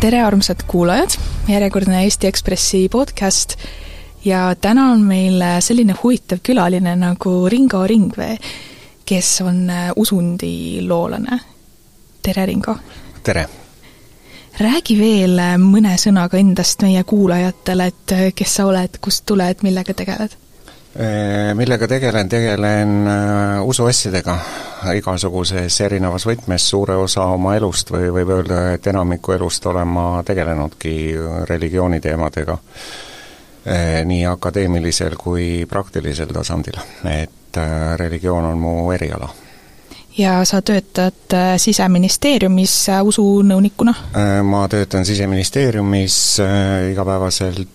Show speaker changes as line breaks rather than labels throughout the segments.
tere, armsad kuulajad, järjekordne Eesti Ekspressi podcast ja täna on meil selline huvitav külaline nagu Ringo Ringvee, kes on usundiloolane. tere, Ringo!
tere!
räägi veel mõne sõnaga endast meie kuulajatele, et kes sa oled, kust tuled, millega tegeled?
Millega tegelen, tegelen usuasjadega igasuguses erinevas võtmes, suure osa oma elust või võib öelda, et enamiku elust olen ma tegelenudki religiooniteemadega, nii akadeemilisel kui praktilisel tasandil, et religioon on mu eriala
ja sa töötad äh, Siseministeeriumis äh, usunõunikuna?
Äh, ma töötan Siseministeeriumis igapäevaselt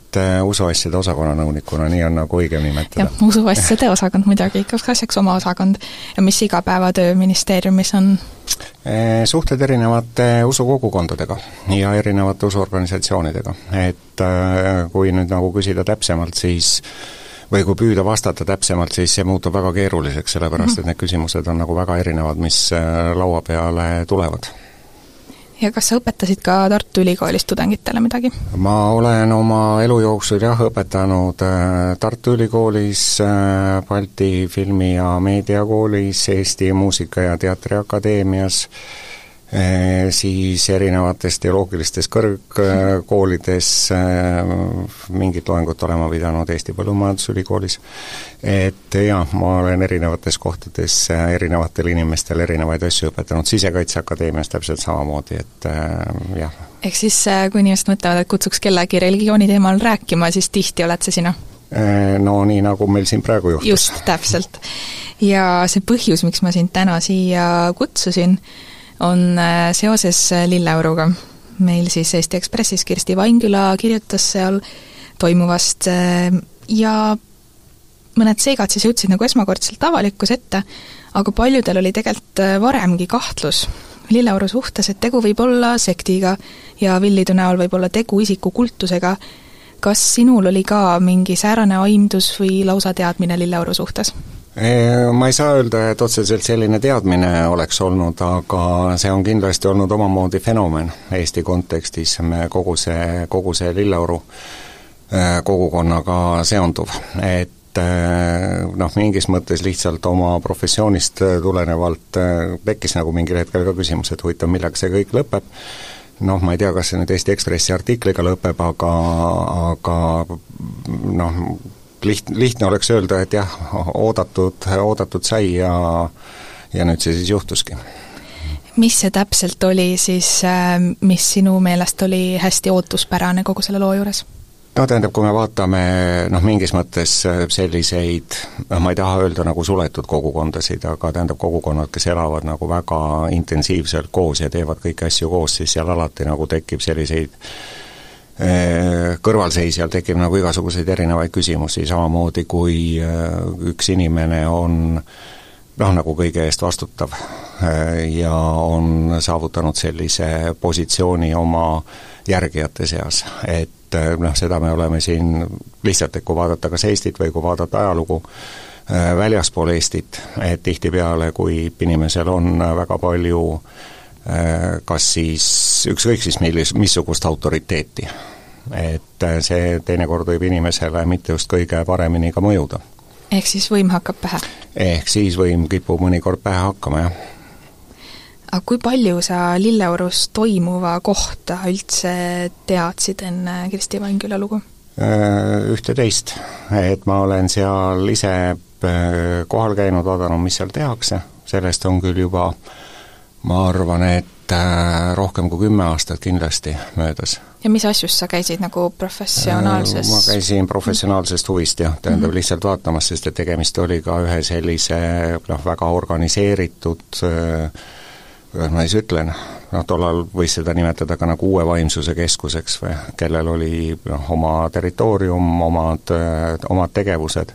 usuasjade osakonna nõunikuna, nii on nagu õigem nimetada.
jah, usuasjade osakond muidugi, igaks asjaks oma osakond. ja mis igapäevatöö ministeeriumis on?
Suhted erinevate usukogukondadega ja erinevate usuorganisatsioonidega, et kui nüüd nagu küsida täpsemalt, siis või kui püüda vastata täpsemalt, siis see muutub väga keeruliseks, sellepärast et need küsimused on nagu väga erinevad, mis äh, laua peale tulevad
ja kas sa õpetasid ka Tartu Ülikoolis tudengitele midagi?
ma olen oma elu jooksul jah, õpetanud äh, Tartu Ülikoolis, äh, Balti Filmi- ja Meediakoolis, Eesti Muusika- ja Teatriakadeemias, siis erinevates teoloogilistes kõrgkoolides eh, mingit loengut olen ma pidanud Eesti Põllumajandusülikoolis, et jah, ma olen erinevates kohtades eh, erinevatele inimestele erinevaid asju õpetanud, Sisekaitseakadeemias täpselt samamoodi, et jah.
ehk siis, kui inimesed mõtlevad, et kutsuks kellegi religiooni teemal rääkima, siis tihti oled see sina?
No nii, nagu meil siin praegu juhtus.
just, täpselt. ja see põhjus, miks ma sind täna siia kutsusin, on äh, seoses äh, lilleauruga. meil siis Eesti Ekspressis Kirsti Vainküla kirjutas seal toimuvast äh, ja mõned seigad siis jõudsid nagu esmakordselt avalikkuse ette, aga paljudel oli tegelikult varemgi kahtlus lilleauru suhtes, et tegu võib olla sektiga ja Villidu näol võib olla tegu isiku kultusega. kas sinul oli ka mingi säärane aimdus või lausa teadmine lilleauru suhtes?
Ma ei saa öelda, et otseselt selline teadmine oleks olnud, aga see on kindlasti olnud omamoodi fenomen Eesti kontekstis, me kogu see, kogu see Lilleoru kogukonnaga seonduv, et noh, mingis mõttes lihtsalt oma professioonist tulenevalt tekkis nagu mingil hetkel ka küsimus, et huvitav, millega see kõik lõpeb, noh, ma ei tea, kas see nüüd Eesti Ekspressi artikliga lõpeb, aga, aga noh, liht-, lihtne oleks öelda, et jah, oodatud, oodatud sai ja ja nüüd see siis juhtuski.
mis see täpselt oli siis, äh, mis sinu meelest oli hästi ootuspärane kogu selle loo juures?
no tähendab, kui me vaatame noh, mingis mõttes selliseid, noh ma ei taha öelda nagu suletud kogukondasid, aga tähendab, kogukonnad, kes elavad nagu väga intensiivselt koos ja teevad kõiki asju koos, siis seal alati nagu tekib selliseid Äh, kõrvalseisjal tekib nagu igasuguseid erinevaid küsimusi, samamoodi kui äh, üks inimene on noh, nagu kõige eest vastutav äh, ja on saavutanud sellise positsiooni oma järgijate seas, et noh, seda me oleme siin lihtsalt, et kui vaadata kas Eestit või kui vaadata ajalugu, väljaspool Eestit, et tihtipeale, kui inimesel on väga palju kas siis ükskõik siis millis, missugust autoriteeti. et äh, see teinekord võib inimesele mitte just kõige paremini ka mõjuda.
ehk siis võim hakkab pähe?
ehk siis võim kipub mõnikord pähe hakkama, jah.
aga kui palju sa Lilleorus toimuva kohta üldse teadsid enne Kristi Vainküla lugu?
Äh, ühte-teist, et ma olen seal ise äh, kohal käinud, vaadanud, mis seal tehakse, sellest on küll juba ma arvan, et Äh, rohkem kui kümme aastat kindlasti möödas.
ja mis asjus sa käisid nagu professionaalses?
ma käisin professionaalsest huvist jah, tähendab mm -hmm. lihtsalt vaatamas, sest et tegemist oli ka ühe sellise noh, väga organiseeritud äh, kuidas ma siis ütlen, noh tollal võis seda nimetada ka nagu uue vaimsuse keskuseks või, kellel oli noh, oma territoorium, omad, äh, omad tegevused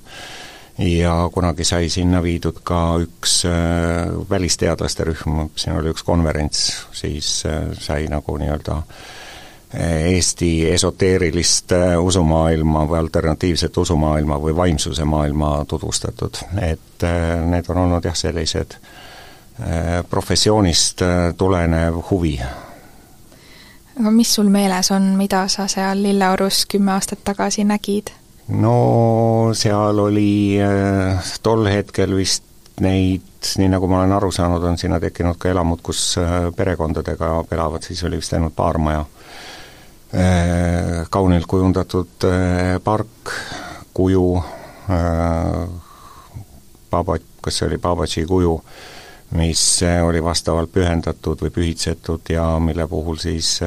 ja kunagi sai sinna viidud ka üks äh, välisteadlaste rühm, siin oli üks konverents, siis äh, sai nagu nii-öelda äh, Eesti esoteerilist usumaailma või alternatiivset usumaailma või vaimsuse maailma tutvustatud, et need on olnud jah, sellised professioonist tulenev huvi.
Aga mis sul meeles on, mida sa seal Lilleorus kümme aastat tagasi nägid?
No seal oli äh, tol hetkel vist neid, nii nagu ma olen aru saanud, on sinna tekkinud ka elamud, kus äh, perekondadega elavad, siis oli vist ainult paar maja äh,. kaunilt kujundatud park, kuju Baba, kas see oli Babaji kuju, mis oli vastavalt pühendatud või pühitsetud ja mille puhul siis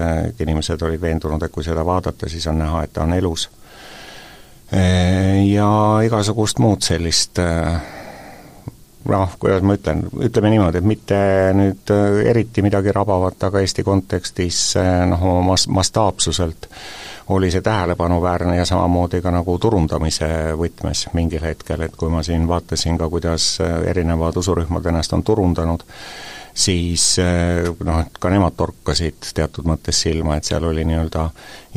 inimesed olid veendunud, et kui seda vaadata, siis on näha, et ta on elus. Äh, ja igasugust muud sellist noh, kuidas ma ütlen, ütleme niimoodi, et mitte nüüd eriti midagi rabavat, aga Eesti kontekstis noh, oma mas-, mastaapsuselt äh, oli see tähelepanuväärne ja samamoodi ka nagu turundamise võtmes mingil hetkel, et kui ma siin vaatasin ka, kuidas äh, erinevad usurühmad ennast on turundanud, siis äh, noh, et ka nemad torkasid teatud mõttes silma, et seal oli nii-öelda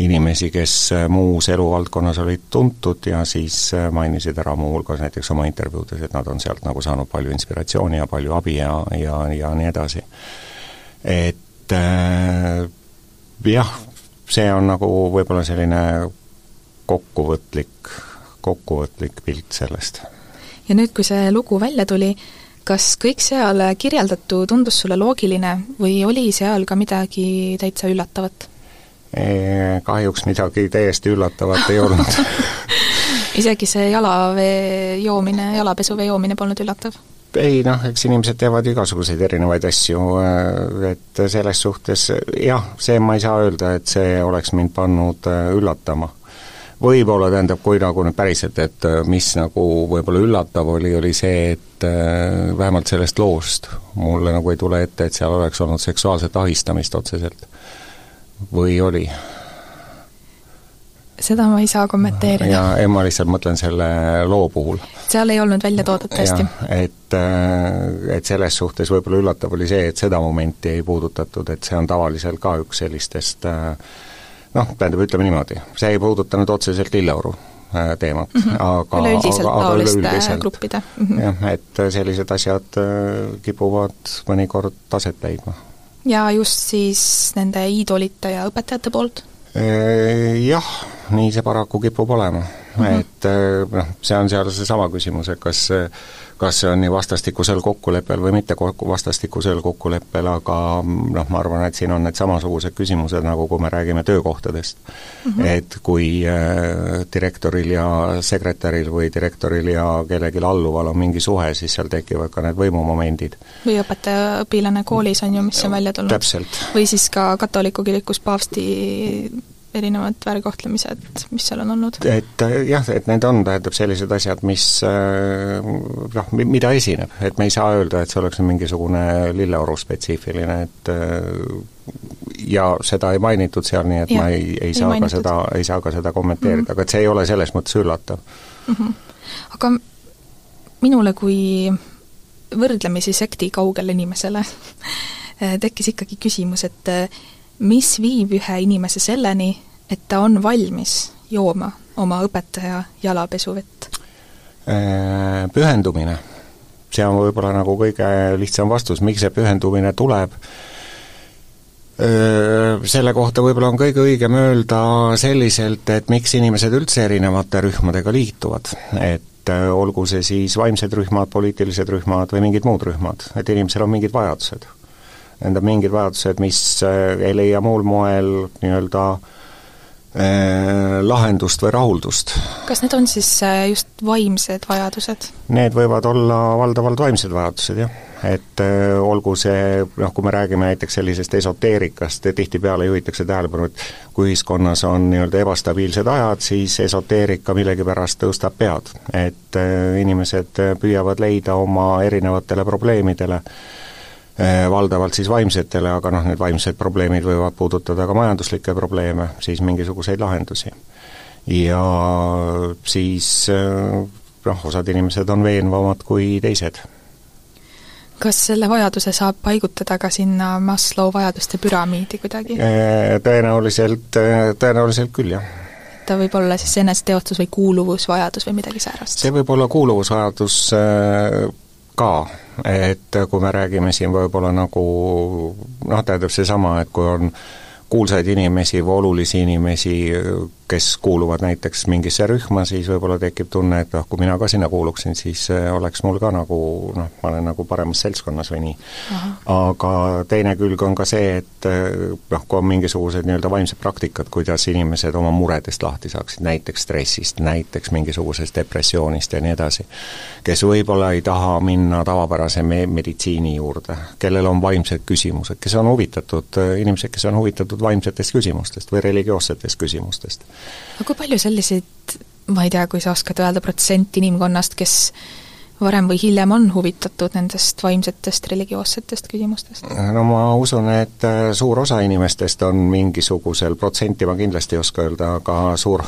inimesi, kes äh, muus eluvaldkonnas olid tuntud ja siis mainisid ära muuhulgas näiteks oma intervjuudes, et nad on sealt nagu saanud palju inspiratsiooni ja palju abi ja, ja, ja nii edasi. et äh, jah, see on nagu võib-olla selline kokkuvõtlik, kokkuvõtlik pilt sellest.
ja nüüd, kui see lugu välja tuli, kas kõik seal kirjeldatu tundus sulle loogiline või oli seal ka midagi täitsa üllatavat?
Kahjuks midagi täiesti üllatavat ei olnud
isegi see jalavee joomine, jalapesuvee joomine polnud üllatav?
ei noh, eks inimesed teevad igasuguseid erinevaid asju, äh, et selles suhtes jah, see ma ei saa öelda, et see oleks mind pannud äh, üllatama. Võib-olla tähendab, kui nagu nüüd päriselt, et äh, mis nagu võib-olla üllatav oli, oli see, et vähemalt sellest loost mulle nagu ei tule ette, et seal oleks olnud seksuaalset ahistamist otseselt. või oli
seda ma ei saa kommenteerida.
ja ei, ma lihtsalt mõtlen selle loo puhul.
seal ei olnud välja toodud tõesti.
et, äh, et selles suhtes võib-olla üllatav oli see, et seda momenti ei puudutatud, et see on tavaliselt ka üks sellistest äh, noh, tähendab, ütleme niimoodi, see ei puudutanud otseselt Lilleoru äh, teemat mm, -hmm. aga
üleüldiselt taoliste gruppide
mm -hmm. jah, et sellised asjad kipuvad mõnikord aset leidma.
ja just siis nende iidolite ja õpetajate poolt?
Jah, nii see paraku kipub olema mm. -hmm. et noh, see on seal seesama küsimus, et kas kas see on nii vastastikusel kokkuleppel või mitte kokku, vastastikusel kokkuleppel, aga noh, ma arvan, et siin on need samasugused küsimused, nagu kui me räägime töökohtadest mm. -hmm. et kui äh, direktoril ja sekretäril või direktoril ja kellelgi alluval on mingi suhe, siis seal tekivad ka need võimumomendid.
või õpetaja, õpilane koolis on ju, mis on välja tulnud. või siis ka katoliku kirikus paavsti erinevad väärkohtlemised, mis seal on olnud?
et äh, jah, et need on, tähendab, sellised asjad, mis äh, noh, mida esineb, et me ei saa öelda, et see oleks mingisugune lilleoru spetsiifiline, et äh, ja seda ei mainitud seal, nii et ja, ma ei, ei, ei saa mainitud. ka seda, ei saa ka seda kommenteerida mm, -hmm. aga et see ei ole selles mõttes üllatav mm.
-hmm. aga minule kui võrdlemisi sekti kaugele inimesele tekkis ikkagi küsimus, et mis viib ühe inimese selleni, et ta on valmis jooma oma õpetaja jalapesuvett?
Äh, pühendumine. see on võib-olla nagu kõige lihtsam vastus, miks see pühendumine tuleb, äh, selle kohta võib-olla on kõige õigem öelda selliselt, et miks inimesed üldse erinevate rühmadega liituvad, et äh, olgu see siis vaimsed rühmad, poliitilised rühmad või mingid muud rühmad, et inimesel on mingid vajadused tähendab mingid vajadused, mis ei leia muul moel nii-öelda äh, lahendust või rahuldust.
kas need on siis äh, just vaimsed vajadused?
Need võivad olla valdavalt vaimsed vajadused, jah. et äh, olgu see, noh, kui me räägime näiteks sellisest esoteerikast, tihtipeale juhitakse tähelepanu, et kui ühiskonnas on nii-öelda ebastabiilsed ajad, siis esoteerika millegipärast tõstab pead. et äh, inimesed püüavad leida oma erinevatele probleemidele Eh, valdavalt siis vaimsetele, aga noh, need vaimsed probleemid võivad puudutada ka majanduslikke probleeme, siis mingisuguseid lahendusi. ja siis eh, noh, osad inimesed on veenvamad kui teised.
kas selle vajaduse saab paigutada ka sinna Maslow vajaduste püramiidi kuidagi?
Eh, tõenäoliselt, tõenäoliselt küll, jah
ta võib olla siis eneseteostus või kuuluvusvajadus või midagi säärast?
see võib olla kuuluvusvajadus ka, et kui me räägime siin võib-olla nagu noh, tähendab seesama, et kui on kuulsaid inimesi või olulisi inimesi, kes kuuluvad näiteks mingisse rühma, siis võib-olla tekib tunne, et noh, kui mina ka sinna kuuluksin, siis äh, oleks mul ka nagu noh, ma olen nagu paremas seltskonnas või nii. aga teine külg on ka see, et äh, noh, kui on mingisugused nii-öelda vaimsed praktikad, kuidas inimesed oma muredest lahti saaksid, näiteks stressist, näiteks mingisugusest depressioonist ja nii edasi, kes võib-olla ei taha minna tavapärase me-, meditsiini juurde, kellel on vaimsed küsimused, kes on huvitatud, äh, inimesed, kes on huvitatud vaimsetest küsimustest või religioossetest küsimustest
aga kui palju selliseid, ma ei tea, kui sa oskad öelda, protsent inimkonnast, kes varem või hiljem on huvitatud nendest vaimsetest religioossetest küsimustest?
no ma usun, et äh, suur osa inimestest on mingisugusel, protsenti ma kindlasti ei oska öelda, aga suur,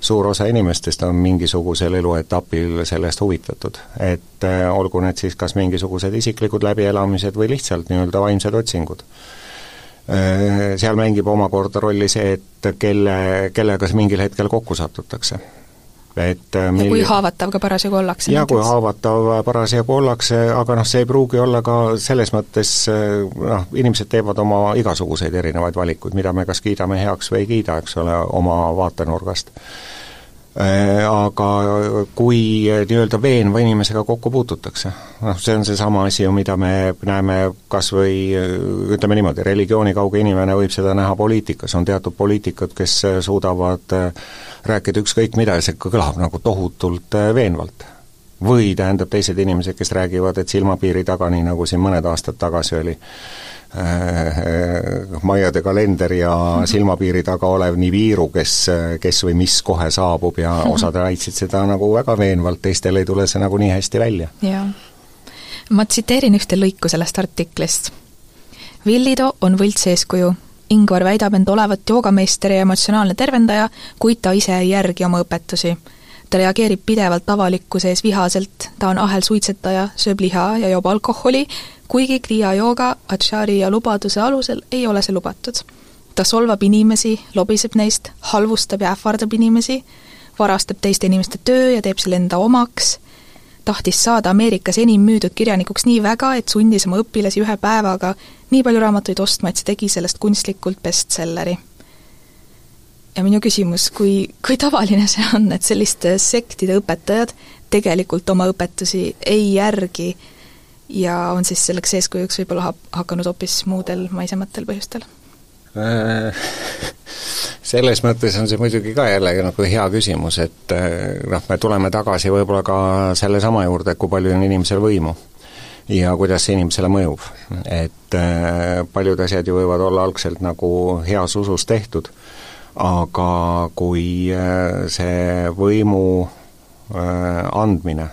suur osa inimestest on mingisugusel eluetapil sellest huvitatud. et äh, olgu need siis kas mingisugused isiklikud läbielamised või lihtsalt nii-öelda vaimsed otsingud seal mängib omakorda rolli see, et kelle, kellega mingil hetkel kokku satutakse.
et äh, mil... ja kui haavatav ka parasjagu ollakse?
jaa, kui haavatav parasjagu ollakse, aga noh, see ei pruugi olla ka selles mõttes äh, noh, inimesed teevad oma igasuguseid erinevaid valikuid, mida me kas kiidame heaks või ei kiida, eks ole, oma vaatenurgast Äh, aga kui äh, nii-öelda veenva inimesega kokku puututakse, noh, see on seesama asi ju, mida me näeme kas või äh, ütleme niimoodi, religiooni kauge inimene võib seda näha poliitikas, on teatud poliitikud, kes suudavad rääkida ükskõik mida ja see kõlab nagu tohutult veenvalt. või tähendab, teised inimesed, kes räägivad, et silmapiiri taga, nii nagu siin mõned aastad tagasi oli, Äh, Maiade kalender ja silmapiiri taga olev Nibiru, kes, kes või mis kohe saabub ja osad väitsid seda nagu väga veenvalt, teistel ei tule see nagu nii hästi välja.
jaa. ma tsiteerin ühte lõiku sellest artiklist. Villido on võltseeskuju. Ingvar väidab end olevat joogameister ja emotsionaalne tervendaja, kuid ta ise ei järgi oma õpetusi ta reageerib pidevalt avalikkuse ees vihaselt, ta on ahelsuitsetaja, sööb liha ja joob alkoholi, kuigi Kriya jooga Acharya lubaduse alusel ei ole see lubatud. ta solvab inimesi, lobiseb neist, halvustab ja ähvardab inimesi, varastab teiste inimeste töö ja teeb selle enda omaks, tahtis saada Ameerikas enim müüdud kirjanikuks nii väga, et sundis oma õpilasi ühe päevaga nii palju raamatuid ostma, et see tegi sellest kunstlikult bestselleri. Ja minu küsimus, kui, kui tavaline see on, et selliste sektide õpetajad tegelikult oma õpetusi ei järgi ja on siis selleks eeskujuks võib-olla ha-, hakanud hoopis muudel maisematel põhjustel?
Äh, selles mõttes on see muidugi ka jällegi nagu hea küsimus, et äh, noh, me tuleme tagasi võib-olla ka sellesama juurde, kui palju on inimesel võimu ja kuidas see inimesele mõjub. et äh, paljud asjad ju võivad olla algselt nagu heas usus tehtud, aga kui see võimu andmine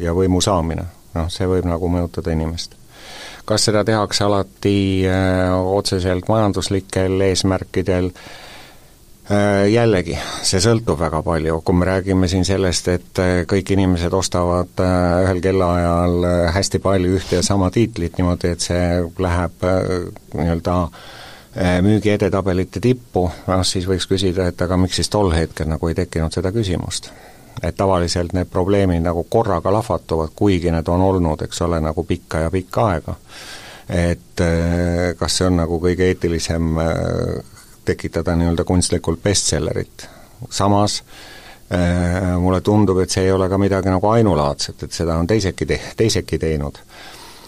ja võimu saamine noh, see võib nagu mõjutada inimest. kas seda tehakse alati äh, otseselt majanduslikel eesmärkidel äh,, jällegi, see sõltub väga palju, kui me räägime siin sellest, et äh, kõik inimesed ostavad äh, ühel kellaajal äh, hästi palju ühte ja sama tiitlit niimoodi, et see läheb nii-öelda müügi edetabelite tippu, noh siis võiks küsida, et aga miks siis tol hetkel nagu ei tekkinud seda küsimust et tavaliselt need probleemid nagu korraga lahvatuvad, kuigi need on olnud, eks ole, nagu pikka ja pikka aega. et eh, kas see on nagu kõige eetilisem eh, tekitada nii-öelda kunstlikult bestsellerit. samas mulle tundub, et see ei ole ka midagi nagu ainulaadset, et seda on teisedki te-, teisedki teinud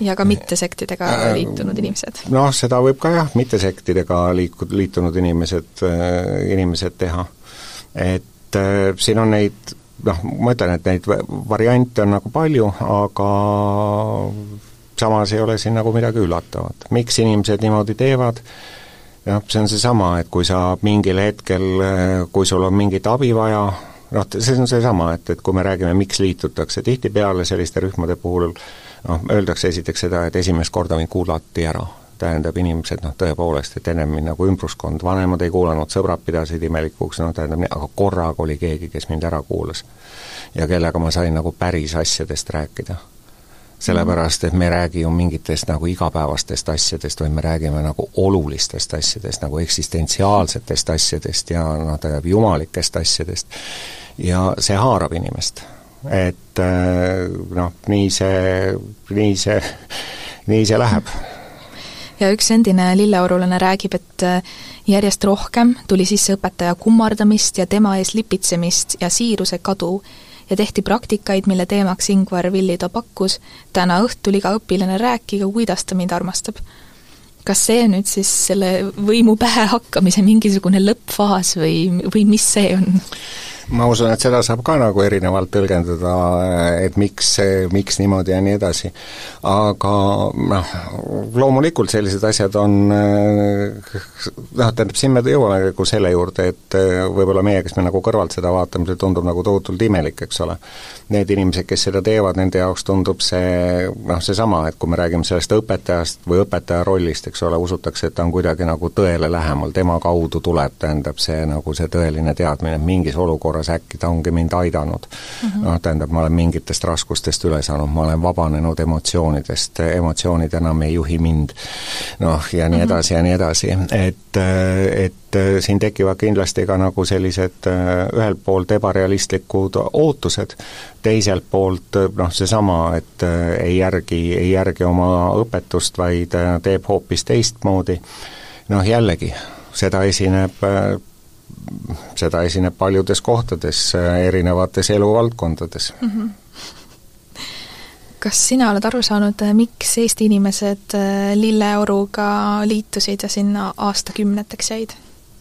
ja ka mittesektidega äh, liitunud inimesed?
noh, seda võib ka jah, mittesektidega liiku-, liitunud inimesed, inimesed teha. et äh, siin on neid noh, ma ütlen, et neid variante on nagu palju, aga samas ei ole siin nagu midagi üllatavat. miks inimesed niimoodi teevad, jah, see on seesama, et kui sa mingil hetkel, kui sul on mingit abi vaja, noh, see on seesama, et, et kui me räägime, miks liitutakse, tihtipeale selliste rühmade puhul noh, öeldakse esiteks seda, et esimest korda mind kuulati ära tähendab, inimesed noh, tõepoolest, et ennem nagu ümbruskond, vanemad ei kuulanud, sõbrad pidasid imelikuks, noh tähendab, aga korraga oli keegi, kes mind ära kuulas. ja kellega ma sain nagu päris asjadest rääkida. sellepärast, et me ei räägi ju mingitest nagu igapäevastest asjadest, vaid me räägime nagu olulistest asjadest, nagu eksistentsiaalsetest asjadest ja noh, tähendab, jumalikest asjadest. ja see haarab inimest. Et noh, nii see, nii see, nii see läheb
ja üks endine lilleorulane räägib, et äh, järjest rohkem tuli sisse õpetaja kummardamist ja tema ees lipitsemist ja siiruse kadu ja tehti praktikaid, mille teemaks Ingvar Villido pakkus, täna õhtul iga õpilane rääkige, kuidas ta mind armastab. kas see nüüd siis selle võimu pähe hakkamise mingisugune lõppfaas või, või mis see on?
Ma usun, et seda saab ka nagu erinevalt tõlgendada, et miks, miks niimoodi ja nii edasi. aga noh, loomulikult sellised asjad on noh, tähendab, siin me jõuame nagu selle juurde, et võib-olla meie, kes me nagu kõrvalt seda vaatame, see tundub nagu tohutult imelik, eks ole. Need inimesed, kes seda teevad, nende jaoks tundub see noh, seesama, et kui me räägime sellest õpetajast või õpetaja rollist, eks ole, usutakse, et ta on kuidagi nagu tõele lähemal, tema kaudu tuleb, tähendab, see nagu see tõeline teadmine, et mingis olukorras olukorras äkki ta ongi mind aidanud mm. -hmm. noh, tähendab, ma olen mingitest raskustest üle saanud, ma olen vabanenud emotsioonidest, emotsioonid enam ei juhi mind. noh, ja nii mhm. edasi ja nii edasi, et, et siin tekivad kindlasti ka nagu sellised ühelt poolt ebarealistlikud ootused, teiselt poolt noh, seesama, et ei järgi, ei järgi oma õpetust, vaid teeb hoopis teistmoodi, noh jällegi, seda esineb seda esineb paljudes kohtades, erinevates eluvaldkondades mm. -hmm
kas sina oled aru saanud, miks Eesti inimesed äh, lilleoruga liitusid ja sinna aastakümneteks jäid?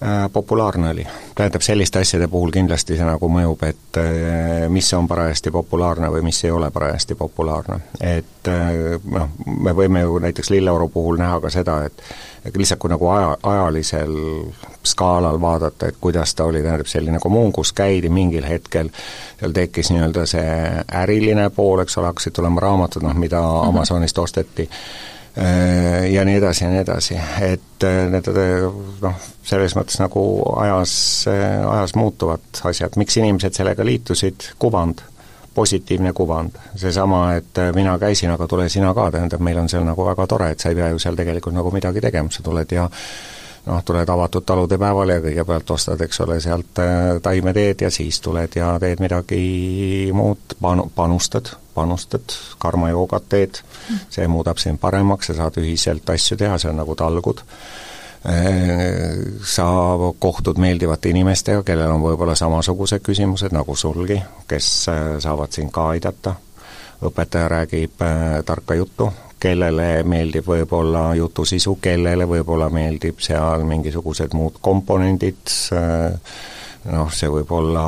Äh, populaarne oli. tähendab, selliste asjade puhul kindlasti see nagu mõjub, et äh, mis on parajasti populaarne või mis ei ole parajasti populaarne. et noh, me võime ju näiteks lilleoru puhul näha ka seda, et lihtsalt kui nagu aja, ajalisel skaalal vaadata, et kuidas ta oli, tähendab selline kommuun, kus käidi mingil hetkel, seal tekkis nii-öelda see äriline pool, eks ole, hakkasid tulema raamatud, noh, mida mm -hmm. Amazonist osteti, äh, ja nii edasi ja nii edasi, et äh, need noh, selles mõttes nagu ajas, ajas muutuvad asjad, miks inimesed sellega liitusid, kuvand. Positiivne kuvand. seesama, et äh, mina käisin, aga tule sina ka, tähendab, meil on seal nagu väga tore, et sa ei pea ju seal tegelikult nagu midagi tegema, sa tuled ja noh, tuled avatud talude päeval ja kõigepealt ostad, eks ole, sealt äh, taimeteed ja siis tuled ja teed midagi muud, panu-, panustad, panustad, karmajoogat teed, see muudab sind paremaks, sa saad ühiselt asju teha, see on nagu talgud. Sa kohtud meeldivate inimestega, kellel on võib-olla samasugused küsimused nagu sulgi, kes äh, saavad sind ka aidata, õpetaja räägib äh, tarka juttu, kellele meeldib võib-olla jutu sisu, kellele võib-olla meeldib seal mingisugused muud komponendid, noh, see võib olla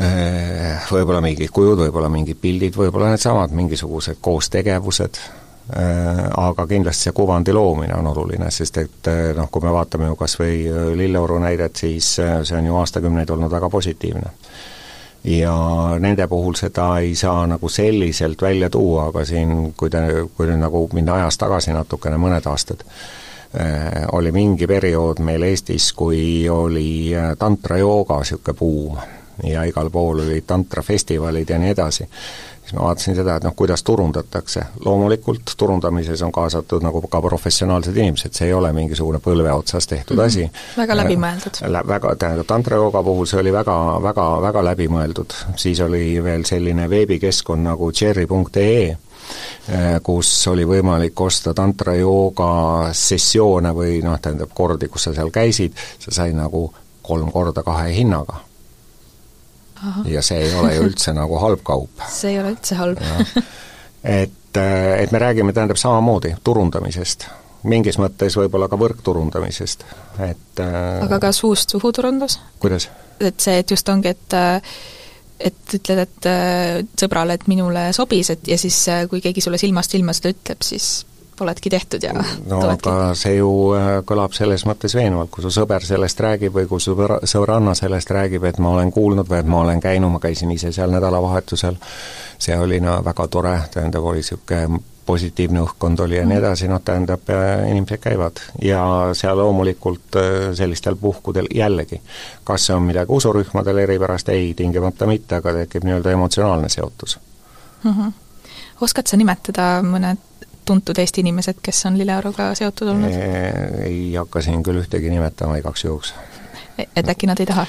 võib-olla mingid kujud, võib-olla mingid pildid, võib-olla needsamad mingisugused koostegevused, Äh, aga kindlasti see kuvandi loomine on oluline, sest et äh, noh, kui me vaatame ju kas või Lilleoru näidet, siis see on ju aastakümneid olnud väga positiivne. Ja nende puhul seda ei saa nagu selliselt välja tuua, aga siin, kui te, kui nüüd nagu minna ajas tagasi natukene, mõned aastad, oli mingi periood meil Eestis, kui oli tantrajooga niisugune buum ja igal pool olid tantrafestivalid ja nii edasi siis ma vaatasin seda, et noh, kuidas turundatakse. loomulikult turundamises on kaasatud nagu ka professionaalsed inimesed, see ei ole mingisugune põlve otsas tehtud mm -hmm. asi.
väga läbimõeldud.
Väga, tähendab, tantrajooga puhul see oli väga, väga, väga läbimõeldud. siis oli veel selline veebikeskkond nagu cherry.ee, eh, kus oli võimalik osta tantrajooga sessioone või noh, tähendab kordi, kus sa seal käisid, sa said nagu kolm korda kahe hinnaga ja see ei ole ju üldse nagu halb kaup.
see ei ole üldse halb.
et, äh, et me räägime, tähendab, samamoodi turundamisest, mingis mõttes võib-olla ka võrkturundamisest, et
äh, aga ka suust suhu turundus?
kuidas?
et see, et just ongi, et äh, et ütled, et sõbrale, et minule sobis, et ja siis kui keegi sulle silmast silma seda ütleb, siis oledki tehtud ja
no tuledki. aga see ju äh, kõlab selles mõttes veenvalt, kui su sõber sellest räägib või kui su sõbranna sellest räägib, et ma olen kuulnud või et ma olen käinud, ma käisin ise seal nädalavahetusel, see oli no väga tore, tähendab, oli niisugune positiivne õhkkond oli ja nii edasi, noh tähendab, äh, inimesed käivad ja seal loomulikult äh, sellistel puhkudel jällegi, kas see on midagi usurühmadel eripärast, ei, tingimata mitte, aga tekib nii-öelda emotsionaalne seotus
mm. -hmm. oskad sa nimetada mõned tuntud Eesti inimesed, kes on lilleoruga seotud olnud?
ei hakka siin küll ühtegi nimetama igaks juhuks.
E, et äkki nad ei taha?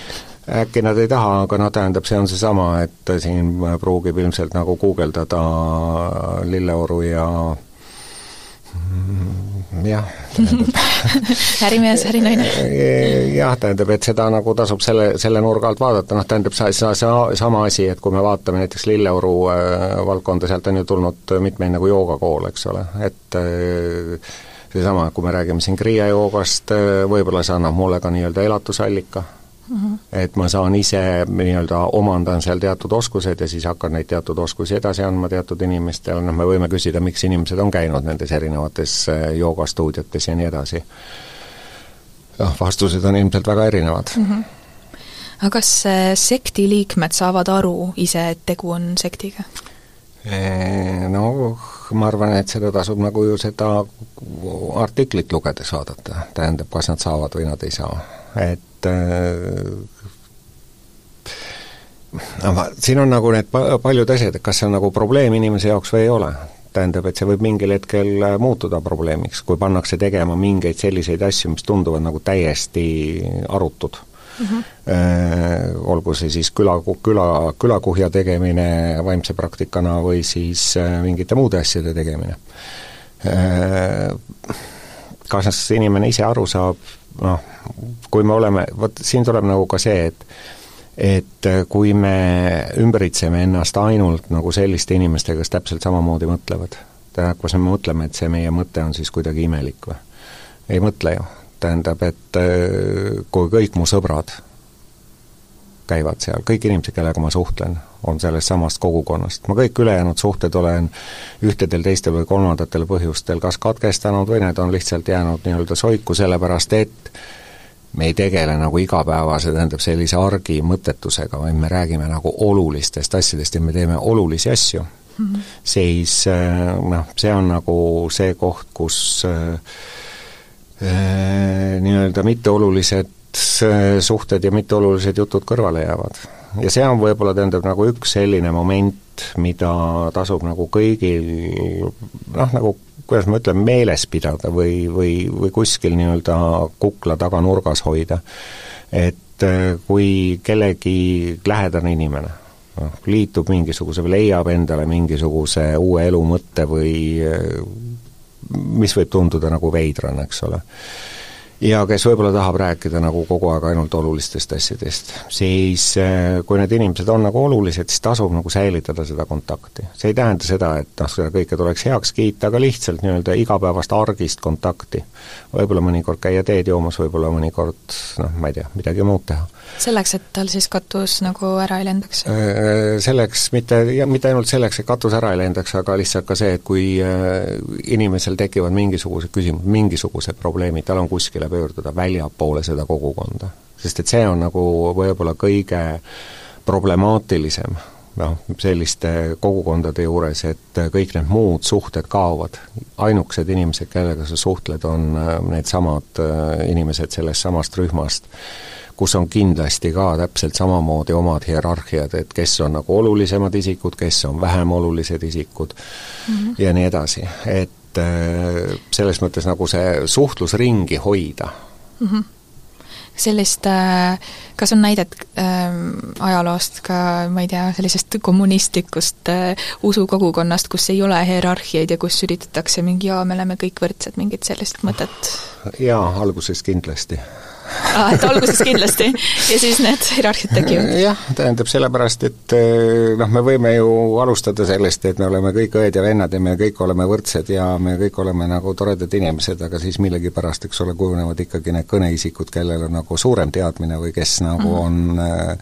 äkki nad ei taha, aga noh, tähendab, see on seesama, et siin pruugib ilmselt nagu guugeldada lilleoru ja jah,
ärimees, ärinaine.
jah, tähendab, et seda nagu tasub selle, selle nurga alt vaadata, noh tähendab, sa, sa, sa, sama asi, et kui me vaatame näiteks Lilleoru äh, valdkonda, sealt on ju tulnud mitmeid nagu joogakoole, eks ole, et äh, seesama, kui me räägime siin Kriia joogast äh,, võib-olla see annab mulle ka nii-öelda elatusallika. Et ma saan ise nii-öelda, omandan seal teatud oskused ja siis hakkan neid teatud oskusi edasi andma teatud inimestele, noh me võime küsida, miks inimesed on käinud nendes erinevates äh, joogastuudiotes ja nii edasi. noh, vastused on ilmselt väga erinevad mm. -hmm.
aga kas äh, sekti liikmed saavad aru ise, et tegu on sektiga?
No ma arvan, et seda tasub nagu ju seda artiklit lugedes vaadata, tähendab, kas nad saavad või nad ei saa, et noh, siin on nagu need paljud asjad, et kas see on nagu probleem inimese jaoks või ei ole. tähendab, et see võib mingil hetkel äh, muutuda probleemiks, kui pannakse tegema mingeid selliseid asju, mis tunduvad nagu täiesti arutud mm. -hmm. olgu see siis küla, küla, külakuhja tegemine vaimse praktikana või siis mingite muude asjade tegemine. kas inimene ise aru saab, noh, kui me oleme, vot siin tuleb nagu ka see, et et kui me ümbritseme ennast ainult nagu selliste inimestega, kes täpselt samamoodi mõtlevad, tähendab, kas me mõtleme, et see meie mõte on siis kuidagi imelik või? ei mõtle ju. Tähendab, et äh, kui kõik mu sõbrad käivad seal, kõik inimesed, kellega ma suhtlen, on sellest samast kogukonnast. ma kõik ülejäänud suhted olen ühtedel, teistel või kolmandatel põhjustel kas katkestanud või need on lihtsalt jäänud nii-öelda soiku, sellepärast et me ei tegele nagu igapäevase, tähendab sellise argi mõttetusega, vaid me räägime nagu olulistest asjadest ja me teeme olulisi asju mm, -hmm. siis äh, noh, see on nagu see koht, kus äh, äh, nii-öelda mitteolulised äh, suhted ja mitteolulised jutud kõrvale jäävad. ja see on võib-olla, tähendab, nagu üks selline moment, mida tasub nagu kõigil noh, nagu kuidas ma ütlen, meeles pidada või, või, või kuskil nii-öelda kukla taga nurgas hoida. et äh, kui kellegi lähedane inimene noh, liitub mingisuguse või leiab endale mingisuguse uue elumõtte või äh, mis võib tunduda nagu veidrana, eks ole ja kes võib-olla tahab rääkida nagu kogu aeg ainult olulistest asjadest, siis äh, kui need inimesed on nagu olulised, siis tasub nagu säilitada seda kontakti. see ei tähenda seda, et noh, seda kõike tuleks heaks kiita, aga lihtsalt nii-öelda igapäevast argist kontakti. võib-olla mõnikord käia teed joomas, võib-olla mõnikord noh, ma ei tea, midagi muud teha
selleks, et tal siis katus nagu ära ei lendaks?
Äh, selleks, mitte, ja mitte ainult selleks, et katus ära ei lendaks, aga lihtsalt ka see, et kui äh, inimesel tekivad mingisugused küsimused, mingisugused probleemid, tal on kuskile pöörduda väljapoole seda kogukonda. sest et see on nagu võib-olla kõige problemaatilisem noh, selliste kogukondade juures, et kõik need muud suhted kaovad. ainukesed inimesed, kellega sa suhtled, on äh, needsamad inimesed sellest samast rühmast kus on kindlasti ka täpselt samamoodi omad hierarhiad, et kes on nagu olulisemad isikud, kes on vähem olulised isikud mm -hmm. ja nii edasi, et äh, selles mõttes nagu see suhtlusringi hoida mm. -hmm
sellist, äh, kas on näidet äh, ajaloost ka, ma ei tea, sellisest kommunistlikust äh, usukogukonnast, kus ei ole hierarhiaid ja kus üritatakse mingi jaa, me oleme kõik võrdsed, mingit sellist mõtet?
jaa, alguses kindlasti.
Et alguses kindlasti ja siis need hierarhiad tekivad?
jah, tähendab sellepärast, et eh, noh, me võime ju alustada sellest, et me oleme kõik õed ja vennad ja me kõik oleme võrdsed ja me kõik oleme nagu toredad inimesed, aga siis millegipärast, eks ole, kujunevad ikkagi need kõneisikud, kellel on nagu suurem teadmine või kes nagu mm -hmm. on Äh,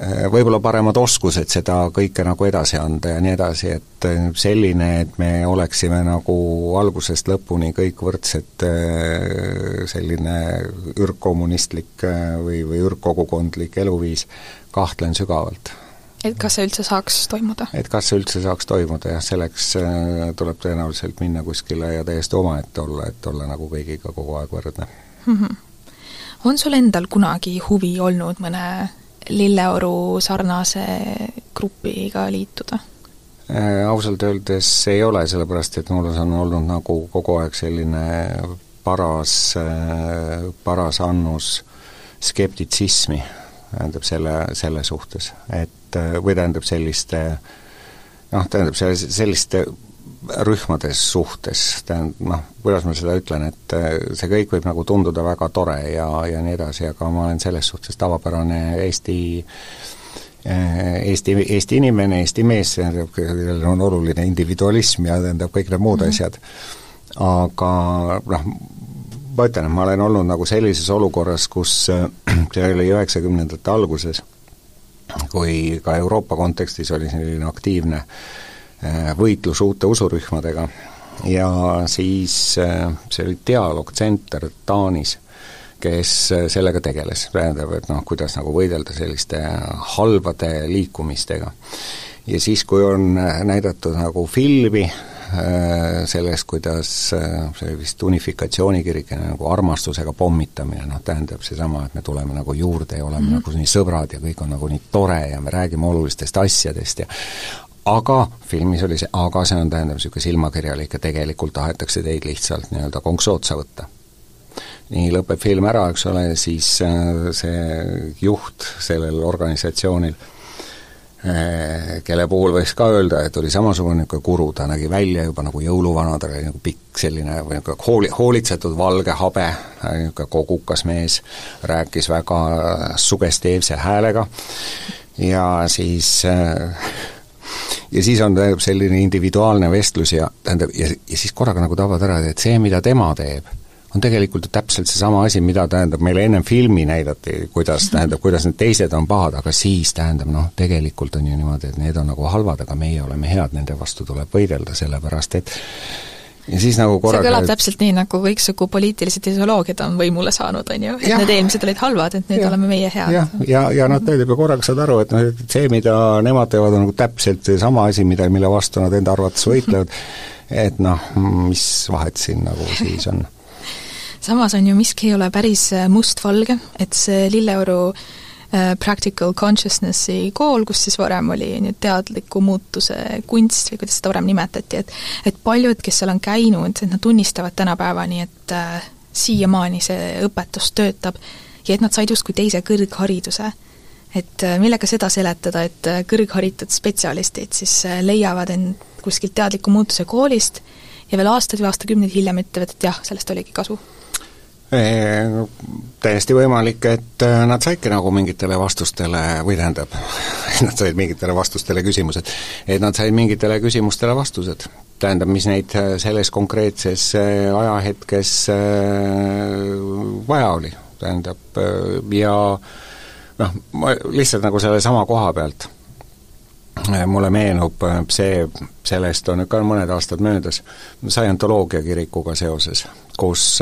võib-olla paremad oskused seda kõike nagu edasi anda ja nii edasi, et äh, selline, et me oleksime nagu algusest lõpuni kõik võrdsed, äh, selline ürgkommunistlik või, või ürgkogukondlik eluviis, kahtlen sügavalt.
et kas see üldse saaks toimuda?
et kas see üldse saaks toimuda, jah, selleks tuleb tõenäoliselt minna kuskile ja täiesti omaette olla, et olla nagu kõigiga kogu aeg võrdne mm.
-hmm. on sul endal kunagi huvi olnud mõne Lilleoru sarnase grupiga liituda?
Äh, ausalt öeldes ei ole, sellepärast et mul on olnud nagu kogu aeg selline paras, äh, paras annus skeptitsismi, tähendab selle, selle suhtes, et äh, või tähendab selliste noh, tähendab selle, selliste rühmades suhtes, tähendab noh, kuidas ma seda ütlen, et see kõik võib nagu tunduda väga tore ja, ja nii edasi, aga ma olen selles suhtes tavapärane Eesti Eesti, Eesti inimene, Eesti mees, kellel on oluline individualism ja tähendab kõik need muud mm -hmm. asjad, aga noh, ma ütlen, et ma olen olnud nagu sellises olukorras, kus see oli üheksakümnendate alguses, kui ka Euroopa kontekstis oli selline aktiivne äh, võitlus uute usurühmadega ja siis äh, see oli Dialoog Center Taanis, kes äh, sellega tegeles, tähendab, et noh, kuidas nagu võidelda selliste halbade liikumistega. ja siis, kui on näidatud nagu filmi Äh, sellest, kuidas äh, see vist unifikatsioonikirik nagu armastusega pommitamine, noh tähendab seesama, et me tuleme nagu juurde ja oleme mm -hmm. nagu nii sõbrad ja kõik on nagu nii tore ja me räägime olulistest asjadest ja aga filmis oli see, aga see on, tähendab, niisugune silmakirjalik ja tegelikult tahetakse teid lihtsalt nii-öelda konks otsa võtta. Nii lõpeb film ära, eks ole, siis äh, see juht sellel organisatsioonil Eh, kelle puhul võiks ka öelda, et oli samasugune niisugune kuru, ta nägi välja juba nagu jõuluvana, ta oli nagu pikk selline või niisugune hooli, hoolitsetud valge habe, niisugune kogukas mees, rääkis väga sugestiivse häälega. Ja siis ja siis on tähendab selline individuaalne vestlus ja tähendab, ja, ja siis korraga nagu tabad ära, et see, mida tema teeb on tegelikult ju täpselt seesama asi, mida tähendab, meile ennem filmi näidati, kuidas tähendab, kuidas need teised on pahad, aga siis tähendab noh, tegelikult on ju niimoodi, et need on nagu halvad, aga meie oleme head, nende vastu tuleb võidelda, sellepärast et ja siis nagu korraga
see kõlab täpselt nii, nagu kõiksugu poliitilised ideoloogiad on võimule saanud, on ju, et ja. need eelmised olid halvad, et nüüd ja. oleme meie head.
jah, ja, ja, ja tähendab, ja korraga saad aru, et noh, et see, mida nemad teevad, on nagu täpselt seesama asi, mida, mille vastu nad enda arvates võitlevad, et noh, mis vahet siin nagu siis on
samas on ju miski ei ole päris mustvalge, et see Lilleoru Practical Consciousnessi kool, kus siis varem oli nüüd teadliku muutuse kunst või kuidas seda varem nimetati, et et paljud, kes seal on käinud, et nad tunnistavad tänapäevani, et äh, siiamaani see õpetus töötab ja et nad said justkui teise kõrghariduse. et äh, millega seda seletada, et äh, kõrgharitud spetsialistid siis leiavad end kuskilt teadliku muutuse koolist ja veel aastaid või aastakümneid hiljem ütlevad, et jah, sellest oligi kasu
täiesti võimalik, et äh, nad saidki nagu mingitele vastustele, või tähendab, nad said mingitele vastustele küsimused, et nad said mingitele küsimustele vastused. tähendab, mis neid äh, selles konkreetses äh, ajahetkes vaja oli, tähendab, ja noh, ma lihtsalt nagu sellesama koha pealt, mulle meenub see, sellest on ikka mõned aastad möödas, Scientoloogia kirikuga seoses, kus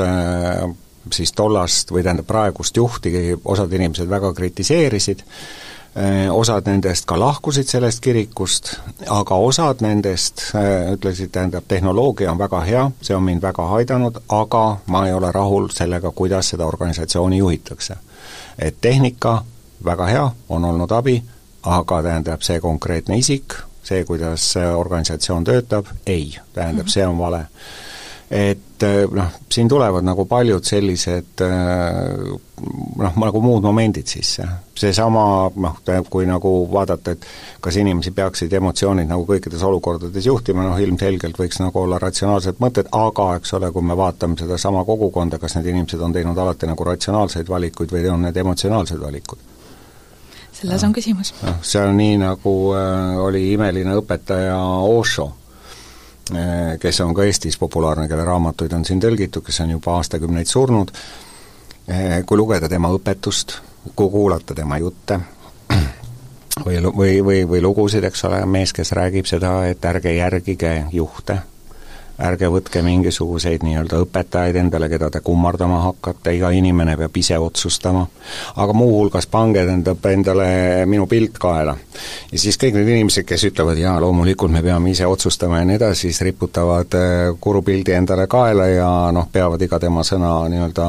siis tollast või tähendab praegust juhti osad inimesed väga kritiseerisid, eh, osad nendest ka lahkusid sellest kirikust, aga osad nendest eh, ütlesid, tähendab, tehnoloogia on väga hea, see on mind väga aidanud, aga ma ei ole rahul sellega, kuidas seda organisatsiooni juhitakse. et tehnika, väga hea, on olnud abi, aga tähendab, see konkreetne isik, see, kuidas organisatsioon töötab, ei, tähendab, see on vale et eh, noh, siin tulevad nagu paljud sellised eh, noh, nagu muud momendid sisse. seesama noh, kui nagu vaadata, et kas inimesi peaksid emotsioonid nagu kõikides olukordades juhtima, noh ilmselgelt võiks nagu olla ratsionaalsed mõtted, aga eks ole, kui me vaatame sedasama kogukonda, kas need inimesed on teinud alati nagu ratsionaalseid valikuid või on need emotsionaalsed valikud
selles on küsimus.
noh, see on nii, nagu äh, oli imeline õpetaja Eh, kes on ka Eestis populaarne, kelle raamatuid on siin tõlgitud, kes on juba aastakümneid surnud, eh, kui lugeda tema õpetust, kui kuulata tema jutte, või, või, või, või lugusid, eks ole, mees, kes räägib seda, et ärge järgige juhte ärge võtke mingisuguseid nii-öelda õpetajaid endale, keda te kummardama hakkate, iga inimene peab ise otsustama, aga muuhulgas pange endale minu pilt kaela. ja siis kõik need inimesed, kes ütlevad, jaa, loomulikult me peame ise otsustama ja nii edasi, siis riputavad äh, kurupildi endale kaela ja noh, peavad iga tema sõna nii-öelda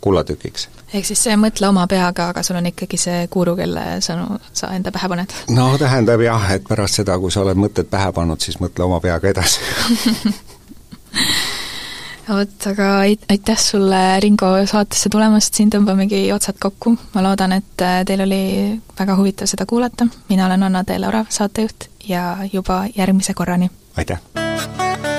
kullatükiks
ehk siis see mõtle oma peaga, aga sul on ikkagi see guru, kelle sõnu sa enda pähe paned?
no tähendab jah, et pärast seda, kui sa oled mõtted pähe pannud, siis mõtle oma peaga edasi
vot, aga aitäh sulle, Ringo, saatesse tulemast, siin tõmbamegi otsad kokku, ma loodan, et äh, teil oli väga huvitav seda kuulata, mina olen Anna Teele-Orav, saatejuht, ja juba järgmise korrani!
aitäh!